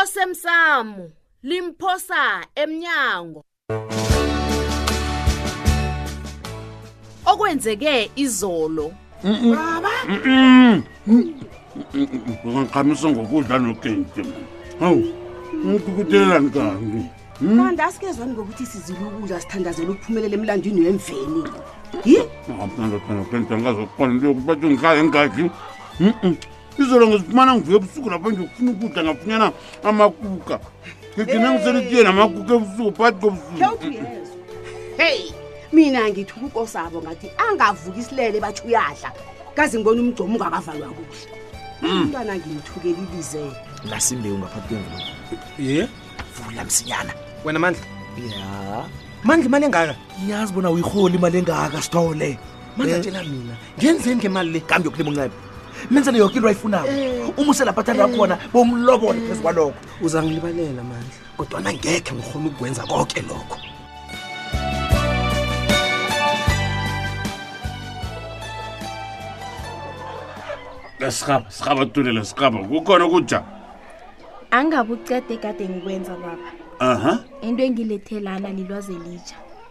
osemsamo limphosa emnyango okwenzeke izolo ngichamisa ngokudla nokenti hawu ngikukutelelani kanti hmm? kanti asikezwani ngokuthi sizile ukudla sithandazela ukuphumelela emlandwini wemveni yi ngazokwenza ngazokubona into yokuthi bathi ngihlale ngathi izolo ngizifumana ngivuye ebusuku lapho ngiyokufuna ukudla ngafunyana amakuka ngigcina ngiselitiyeni amakuka ebusuku phakathi kobusuku hey mina ngithi ukukosabo ngathi angavuki isilele bathi uyadla kazi ngibona umgcomo ungakavalwa kuhle hmm. umntwana ngimthukela ibizele lasimbewu ngaphathi kwemvulo ye vula msinyana wena mandla ya mandla imali engaka ngiyazi bona uyiholi imali engaka sithole mandla tshela mina ngenzeni ngemali le kambi yokulima uncebe menzele yoke into ayifunayo eh. umusela phathanda akhona eh. bomlobole phezu kwalokho uza ngilibalela mandla kodwana ngekhe ngirhona ukukwenza konke lokho sirhaba sirhaba tulela sirhaba kukhona ukuja angabucede kade ngikwenza baba aha into engilethelana lilwaze litsha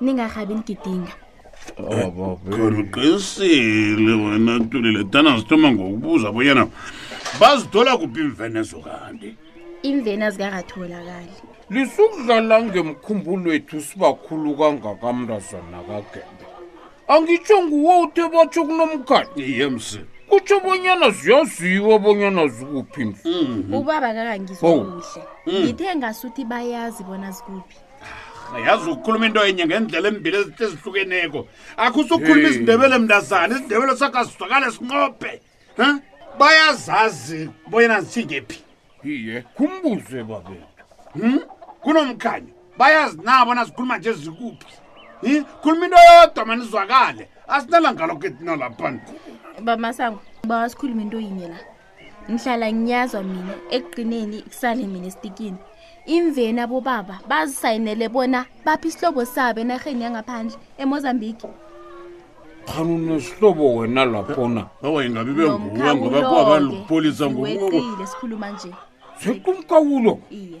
ningarhabi nigidinga khoniqinisile wena tulile tana zithoma ngokubuza bonyana bazithola kuphi imvenezo kanti imveni azikaratholakali lisukudlala ngemkhumbulo wethu sibakhulu kangakamntazana kagembe angitsho nguwo uthe batsho kunomkhathi yemse kutsho bonyana ziyaziwa bonyana zikuphi mfu ubaba kakangizwa kuhle ngithe ngasuthi bayazi bona zikuphi yazi ukukhuluma into enye ngendlela embili ezihlukeneko akho usukhuluma izindebele mntazana izindebele sakazizwakale sinqophe um bayazazi boyena zithingephi iye khumbuze babethu um kunomkhanyo bayazi na bona zikhuluma nje zikuphi um khuluma into yodwa manizwakale asinalangalo ketina lapha bamasango basikhuluma into yinye la ngihlala ngiyazwa mina ekugcineni kusale mina esitikini imveni abobaba bazisayinele bona baphi isihlobo sabo enarheni yangaphandle emozambique khani unesihlobo wena laphona awa ingabi benguwe ngoba kwabalipholisa ngoweqile sikhuluma nje sekumkawulo iye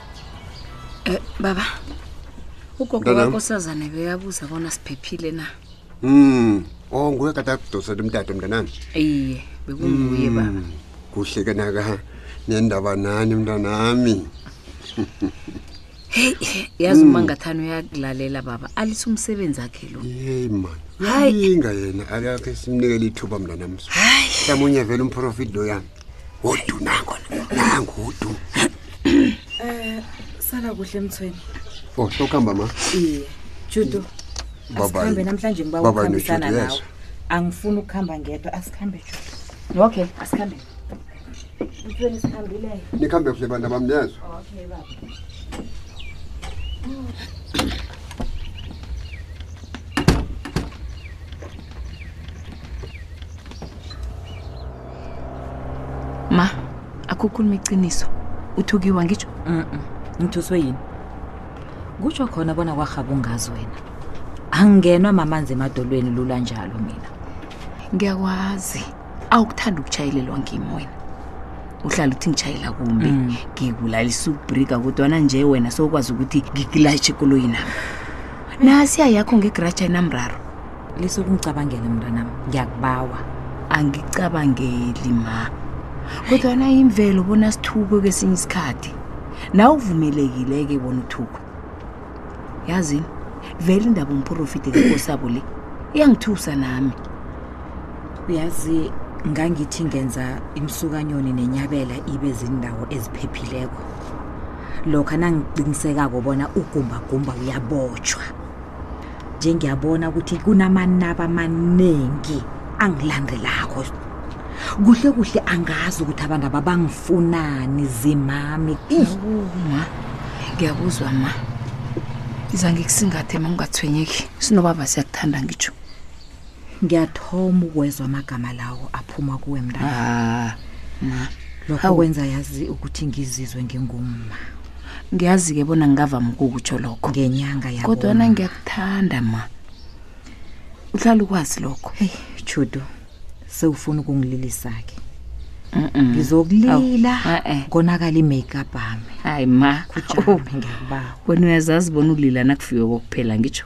Eh, baba ugogo Mntanami. wakho sazane beyabuza bona siphephile na Mm. Oh nguye kade akudosela umtato mntanami. iye bekunguye Mm. baba Kuhle ke naka nendaba nani mntanami. heyi yazi Mm. uma ngathani uyakulalela baba alisa umsebenzi akhe lo Hey man. Hayi. Inga yena akakhe simnikele ithuba mntanami. Hayi. Mhlawumbe vele umprofit lo yami. udu nangu nangu udu um sala kuhle emthweni o oh, sokuhamba ma iye judo asikhambe namhlanje ngiba ukuhambisana nawe angifuni ukuhamba ngedwa asikhambe judo okay asikhambe nikhambe kuhle bantu abamnezwa okay, baba. ma akukhuluma iqiniso uthukiwa ngitsho ngithuswe yini kutsho khona bona kwarhaba ungazi wena angingenwa mamanzi emadolweni lula njalo mina ngiyakwazi awukuthanda ukutshayelelwa ngimi wena uhlala uthi ngitshayela kumbi Mm. ngikulalisa ubrika kodwana nje wena sokwazi ukuthi ngikulayishe ekoloyina nasiya yakho ngegaraji ayinamraro lisa ukungicabangele mntanam ngiyakubawa angicabangeli ma kodwana yimvelo bona sithukwe kwesinye isikhathi na uvumelekile-ke bona uthukwe yazini vele indaba umprofidi ngekosabo le iyangithusa nami uyazi ngangithi ngenza imsukanyoni nenyabela ibe zindawo eziphephileko lokho nangiqinisekako bona ugumbagumba uyabotshwa nje ngiyabona ukuthi kunamanaba amaningi angilandelako kuhle kuhle angazi ukuthi abantu aba bangifunani zimami ma ngiyakuzwa ma iza ngikusingathe ma ungathwenyeki sinobaba siyakuthanda ngitsho ngiyathoma ukwezwa amagama lawo aphuma kuwe mntana ah, ma lokho kwenza yazi ukuthi ngizizwe ngingumma ngiyazi-ke bona ngingavami ukukutsho lokho ngenyanga yabo kodwana ngiyakuthanda ma uhlala ukwazi lokho heyi judu sewufuna ukungililisa-ke Mm-mm. ngizokulila Awu, eh-eh. konakala i-makeup ami hayi ma khujame ngiyakubawa wena uyazazi bona ulila nakufiwe kokuphela ngitsho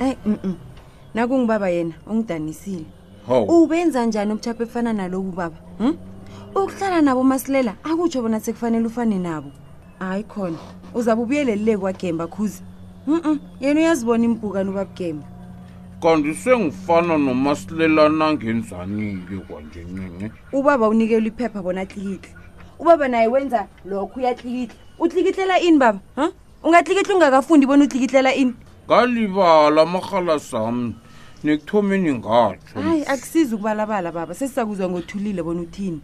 ayi mm nakungubaba yena ungidanisile ubenza njani ubuchapha efana naloku baba hm? ukuhlala nabo masilela akutsho bona sekufanele ufane nabo hayi khona uzabe ubuyelelile kwagemba khuze mm yena uyazibona imbhukani ubabugemba kanti sengifana nomasilelana ngenzani-ke kwanjencinci ubaba unikelwa iphepha bona atlikitle ubaba naye wenza lokho uyatlikitle utlikitlela ini baba ha ungatlikitla ungakafundi bona utlikitlela ini ngalibala marhala sami nekuthomeni ngatsho hayi akusizi ukubalabala baba sesisakuzwa ngothulile bona uthini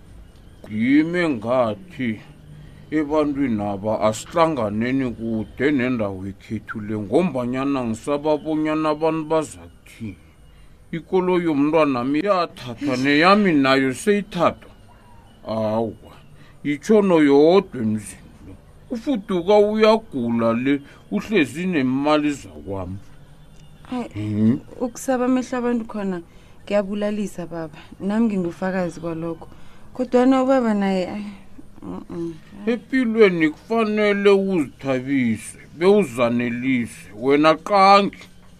ngime ngathi ebantwini aba asihlanganeni kude nendawo ekhethu le ngombanyana ngisababonyana abantu bazakuthini ikolo yomntwanami yathathwa neyami nayo seyithathwa hawa yitshono yodwa emzini lo ufuduka uyagula le uhlezi nemali zakwami Mhm. ukusaba amehlo abantu khona kuyabulalisa baba nami ngingufakazi kwalokho kodwana ubaba naye ay, mm-mm. empilweni kufanele uzithabise bewuzanelise wena qangi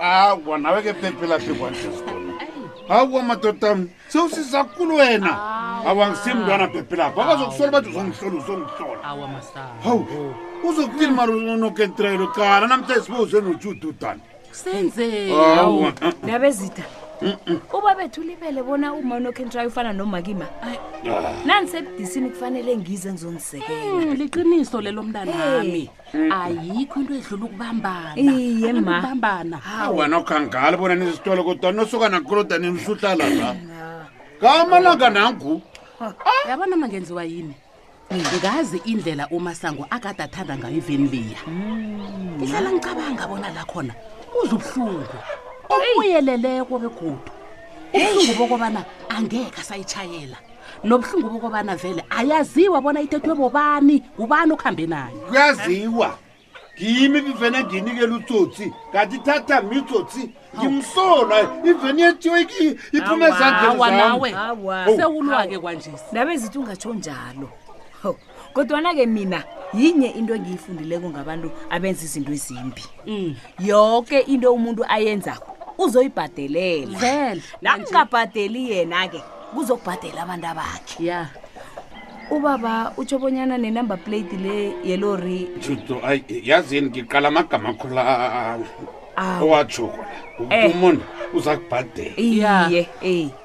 awa nawe ke phephelaphi kwanje sikona awa madoda m sewusiza kulu wena awa ngisimntwana phephelaphi akazokusola bathi uzongihlola uzongihlola hawu uzokuthini mara unokentrelo qala namhla sibuze nojududani kusenzeni awa nabezida uba bethu libele bona uma unokentrayo ufana nomakima nandisebudisini kufanele ngize ngizongisekela Hmm, liqiniso lelo mntanami ayikho into edlula ukubambana Iye, Abantu ma. ukubambana Ah, wena ukhangala bona nizitolo kodwa nosuka nakoloda nimsuhlala la kamalanga nangu yabona ma ngenziwa yini ngazi indlela umasango akade athanda ngayo iveni leya ngihlala ngicabanga bona la khona uze ubuhlungu obuyeleleko begodu ubuhlungu bokobana angekhe asayitshayela nobuhlungu bokobana vele ayaziwa bona ithethwe bobani ngubani okuhambe nayo kuyaziwa ngimi bivena nginikela utsotsi kanti thatha mi utsotsi ngimsola iveni yethiwe ki iphume Awa, awa, nawe ezandleni sewulwa-ke kwanjesi nabe zithi ungatsho njalo kodwana-ke mina yinye into engiyifundileko ngabantu abenza izinto ezimbi mm. yoke into umuntu ayenzako uzoyibhadelela vele nakungabhadeli yena-ke kuzokubhadela abantu abakhe ya ubaba utsho bonyana nenumber plate le yelori judo ayi yazini ngiqala amagama khula owatshoko la eh. umuntu uza kubhadela iye yeah.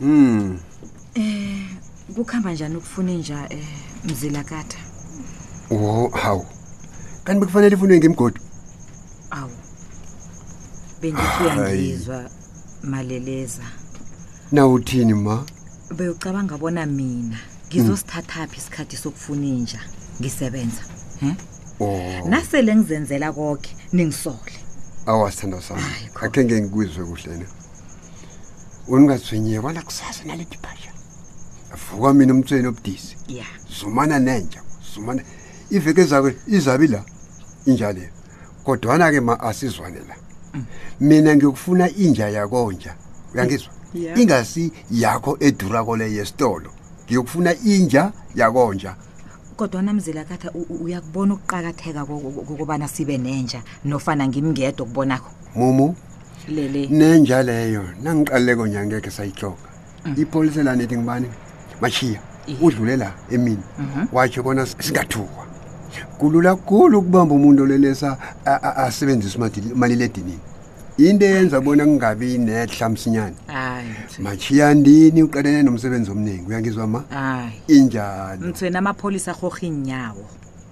Mm. Eh, kukhamba njani ukufuna inja eh mzila katha? Oh, hawu. Kanti bekufanele ifunwe ngemgodo. Awu. Bengithi uyangizwa maleleza. Na uthini ma? Bewucabanga bona mina ngizosithathaphi isikhathi sokufuna inja ngisebenza. He? Oh, nasele ngizenzela koke ningisole awa sithando sami Hayi, khona. akhe nge ngikuzwe kuhle ne uningazwenyiye bona kusasa naliphi phasha vuka mina umtsweni obudisi ya zumana nenja zumana iveke zakwe izabi la injaleyo kodwana-ke ma asizwane la mina ngiyokufuna inja yakonja uyangizwa Yeah. ingasi yakho edurako le yesitolo ngiyokufuna inja yakonja kodwa namzela katha uyakubona ukuqakatheka kokubana sibe nenja nofana ngimngedwa okubonakho mumu lele nenja leyo nangiqaleko nyangekhe sayihloka mm. ipolisa lani ethi ngibani mashiya udlule la emini mhm. watsho bona singathukwa kulula kulu ukubamba umuntu olelesa asebenzisa umaliledinini into eyenza bona kungabi nehla msinyane machiya ndini uqalene nomsebenzi omningi uyangizwa ma injalo mthwena amapholisa arhorha iinyawo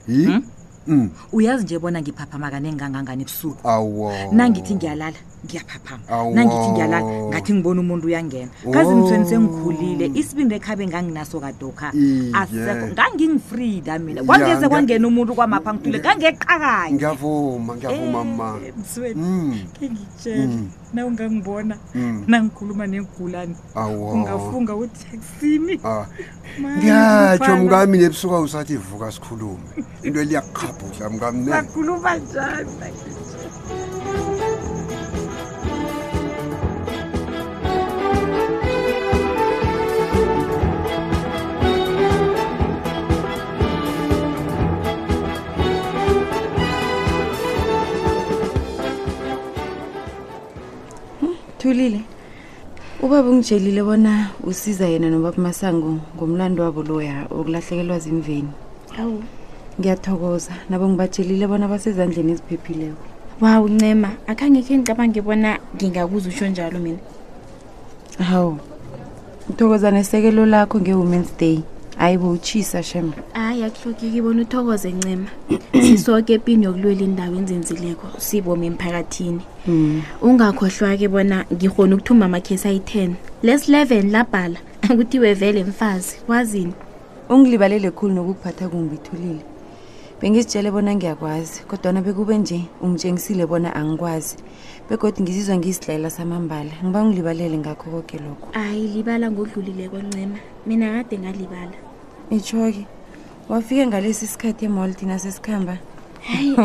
hmm? Mm. uyazi nje bona ngiphaphama kaningi kangangani ebusuku nangithi ngiyalala ngiyaphaphama nangithi ngiyalala ngathi ngibona umuntu uyangena kazi mthweni sengikhulile isibindi ekhabe nganginaso kadokha asekho ngangingifrida mina kwangeze kwangena umuntu kwamapha ngithule ngangeqakanye ngiyavuma ngiyavuma eh. ma Msweli, Mm. khengitshele Mm. na ungangibona Mm. nangikhuluma neengulani Awa. ungafunga uthi akusimi Ah. Mani, ngiyatsho mfana. mkami nebusuka usathi vuka sikhulume into eliyakughabhudla mkami ne bakhuluma njani thulile ubaba ungitshelile bona usiza yena nobaba masango ngomlando wabo loya wokulahlekelwa zimveni awu ngiyathokoza nabo ngibatshelile bona basezandleni eziphephileko wawu ncema akhange khe ngicabange bona ngingakuza usho njalo mina hawu uthokoza nesekelo lakho nge-women's day hayi bo utshisa shem hayi akuhlogeki bona uthokoze ncema sisoke epini yokulwela indawo enzenzileko sibomi emphakathini hmm. ungakhohlwa-ke bona ngihona ukuthumba amakhesi ayi-ten les eleven labhala kuthiwe vele mfazi kwazini ungilibalele khulu nokukuphatha kumbi ithulile bengizitshele bona ngiyakwazi kodwana bekube nje ungitshengisile bona angikwazi begodwa ngizizwa ngiyisilayela samambala ngiba ngilibalele ngakho koke lokho ayi libala ngodlulileko ncema mina kade ngalibala itshoke wafike ngalesi sikhathi emall thina sesikhamba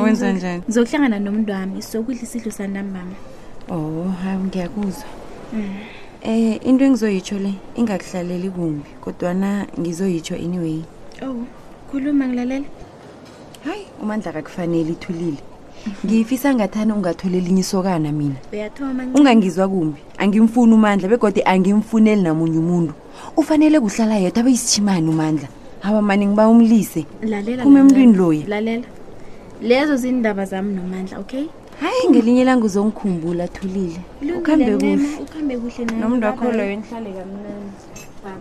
wenza njani ngizokuhlangana nomntu wami sokudla isidlo santambama o oh, hayi ngiyakuzwa mm. eh into engizoyitsho le ingakuhlaleli kumbi kodwana ngizoyitsho anyway oh khuluma ngilalela hayi umandla kakufanele ithulile ngiyifisa ngathani ungatholi elinye isokana mina uyathoma ungangizwa kumbi angimfuni umandla begode angimfuneli namunye umuntu ufanele kuhlala yedwa abe yisitshimani umandla hawa mani ngiba umlise phuma emntwini loye lalela lezo zindaba zami nomandla okay hayi ngelinye langa uzongikhumbula thulile ukhambe kuhle nomntu wakho loyo nihlale kamnani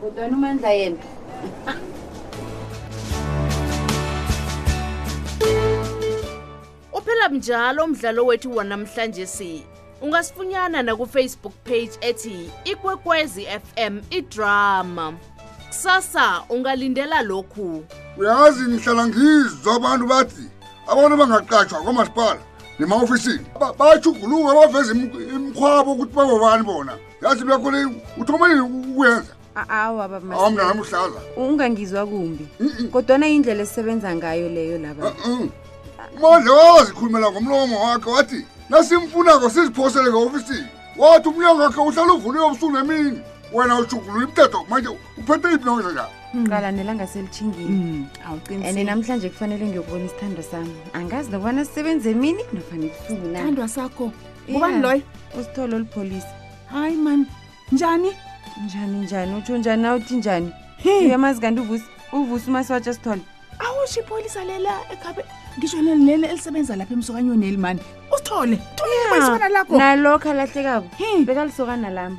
kodwana umandla yena uphela mnjalo umdlalo wethu wanamhlanje si ungasifunyana nakufacebook page ethi ikwekwezi fm idrama kusasa ungalindela lokhu uyazi ngihlala ngizwa abantu bathi abantu bangaqatshwa kwamasipala nemaofisini bachuguluka baveza imkhwabo ukuthi babobani bona yazi lakho le uthoma yini ukwenza A- awa baba Masilela. awamngana muhlaza ungangizwa kumbi kodwana indlela esisebenza ngayo leyo laba manje wawazikhulumela ngomlomo wakhe wathi nasimfunako siziphosele nge-ofisini wathi umnyango wakhe uhlala uvuliwe ubusuku nemini wena utshugulula imithetho manje uphethe iphi nokwenza njani qala nelanga selitshingile and namhlanje kufanele ngiyokubona isithandwa sami angazi nokubana sisebenze emini nofana ebusuku na Thandwa sakho ngubani loyo usithole olipholisa hayi mani njani njani njani utsho njani na uthi njani uyamazi kanti uvusi uvusi umasiwatsha sithole awusho ipholisa lela ekhabe ngisho leli elisebenza lapha emsokanyoneli mani usithole tholeisana lakho nalokho alahlekako bekalisokana lami